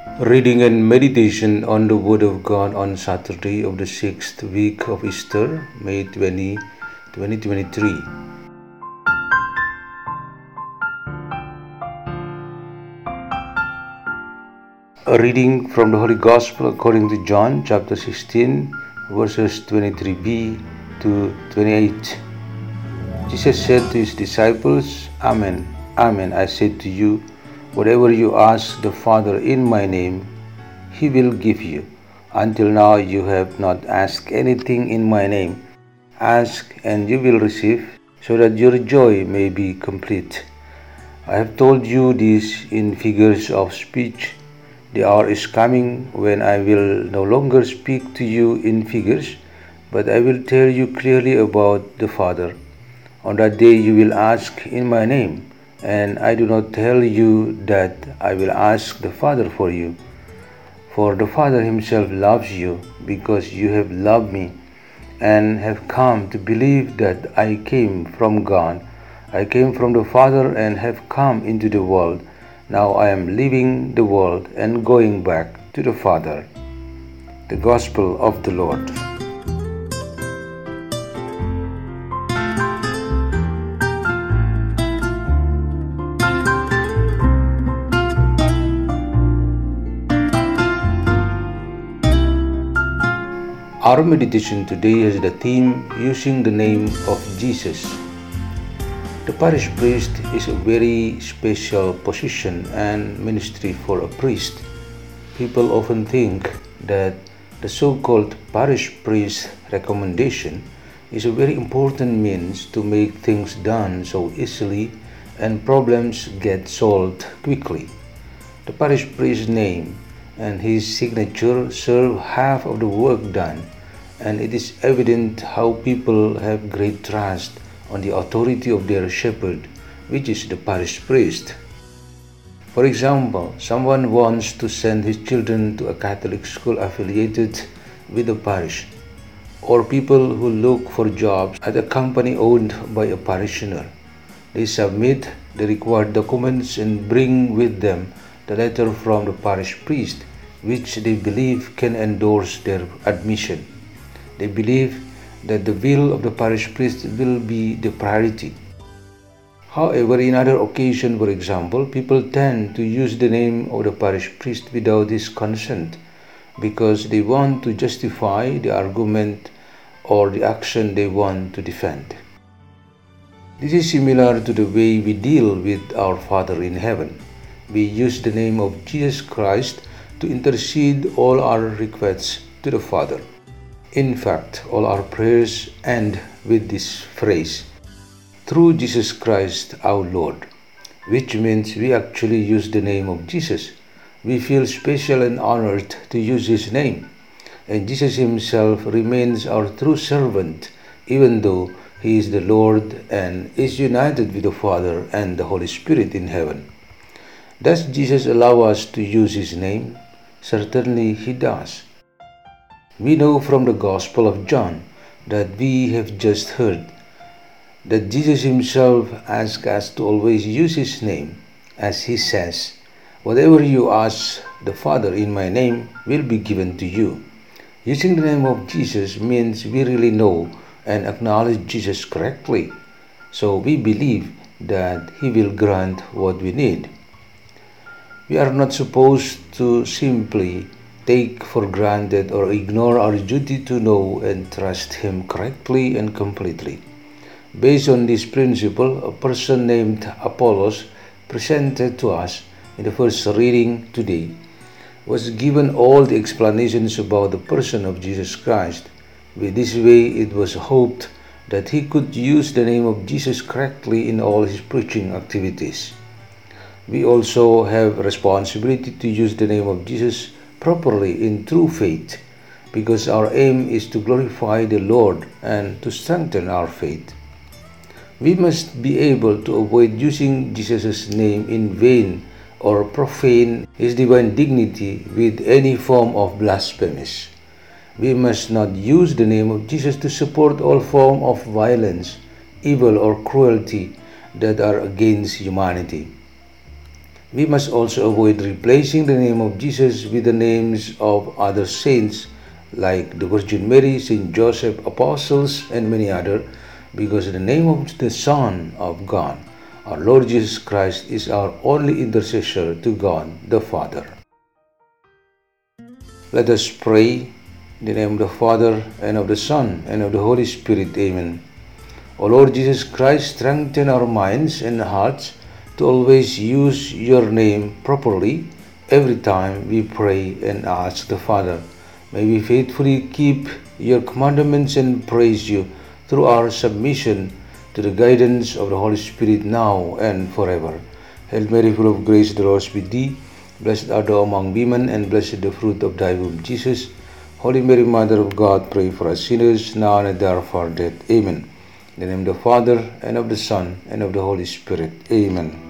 Reading and meditation on the Word of God on Saturday of the sixth week of Easter, May 20, 2023. A reading from the Holy Gospel according to John chapter 16, verses 23b to 28. Jesus said to his disciples, Amen, Amen, I say to you, whatever you ask the Father in my name, he will give you. Until now you have not asked anything in my name. Ask and you will receive, so that your joy may be complete. I have told you this in figures of speech. The hour is coming when I will no longer speak to you in figures, but I will tell you clearly about the Father. On that day you will ask in my name, and I do not tell you that I will ask the Father for you. For the Father himself loves you because you have loved me and have come to believe that I came from God. I came from the Father and have come into the world. Now I am leaving the world and going back to the Father. The Gospel of the Lord. Our meditation today has the theme using the name of Jesus. The parish priest is a very special position and ministry for a priest. People often think that the so called parish priest recommendation is a very important means to make things done so easily and problems get solved quickly. The parish priest's name and his signature serve half of the work done, and it is evident how people have great trust on the authority of their shepherd, which is the parish priest. For example, someone wants to send his children to a Catholic school affiliated with the parish, or people who look for jobs at a company owned by a parishioner. They submit the required documents and bring with them the letter from the parish priest, which they believe can endorse their admission. They believe that the will of the parish priest will be the priority. However, in other occasions, for example, people tend to use the name of the parish priest without his consent because they want to justify the argument or the action they want to defend. This is similar to the way we deal with our Father in heaven. We use the name of Jesus Christ to intercede all our requests to the Father. In fact, all our prayers end with this phrase through Jesus Christ our Lord, which means we actually use the name of Jesus. We feel special and honored to use His name. And Jesus Himself remains our true servant, even though He is the Lord and is united with the Father and the Holy Spirit in heaven. Does Jesus allow us to use His name? Certainly He does. We know from the Gospel of John that we have just heard that Jesus Himself asks us to always use His name, as He says, Whatever you ask the Father in my name will be given to you. Using the name of Jesus means we really know and acknowledge Jesus correctly, so we believe that He will grant what we need. We are not supposed to simply take for granted or ignore our duty to know and trust Him correctly and completely. Based on this principle, a person named Apollos, presented to us in the first reading today, was given all the explanations about the person of Jesus Christ. With this way, it was hoped that he could use the name of Jesus correctly in all his preaching activities. We also have responsibility to use the name of Jesus properly in true faith because our aim is to glorify the Lord and to strengthen our faith. We must be able to avoid using Jesus' name in vain or profane his divine dignity with any form of blasphemies. We must not use the name of Jesus to support all form of violence, evil or cruelty that are against humanity. We must also avoid replacing the name of Jesus with the names of other saints like the Virgin Mary, Saint Joseph, apostles, and many other, because the name of the Son of God, our Lord Jesus Christ, is our only intercessor to God the Father. Let us pray in the name of the Father, and of the Son, and of the Holy Spirit. Amen. O Lord Jesus Christ, strengthen our minds and hearts to always use your name properly every time we pray and ask the Father. May we faithfully keep your commandments and praise you through our submission to the guidance of the Holy Spirit now and forever. Hail Mary, full of grace, the Lord is with thee. Blessed art thou among women, and blessed the fruit of thy womb, Jesus. Holy Mary, Mother of God, pray for us sinners, now and at the hour of our death. Amen. In the name of the Father, and of the Son, and of the Holy Spirit. Amen.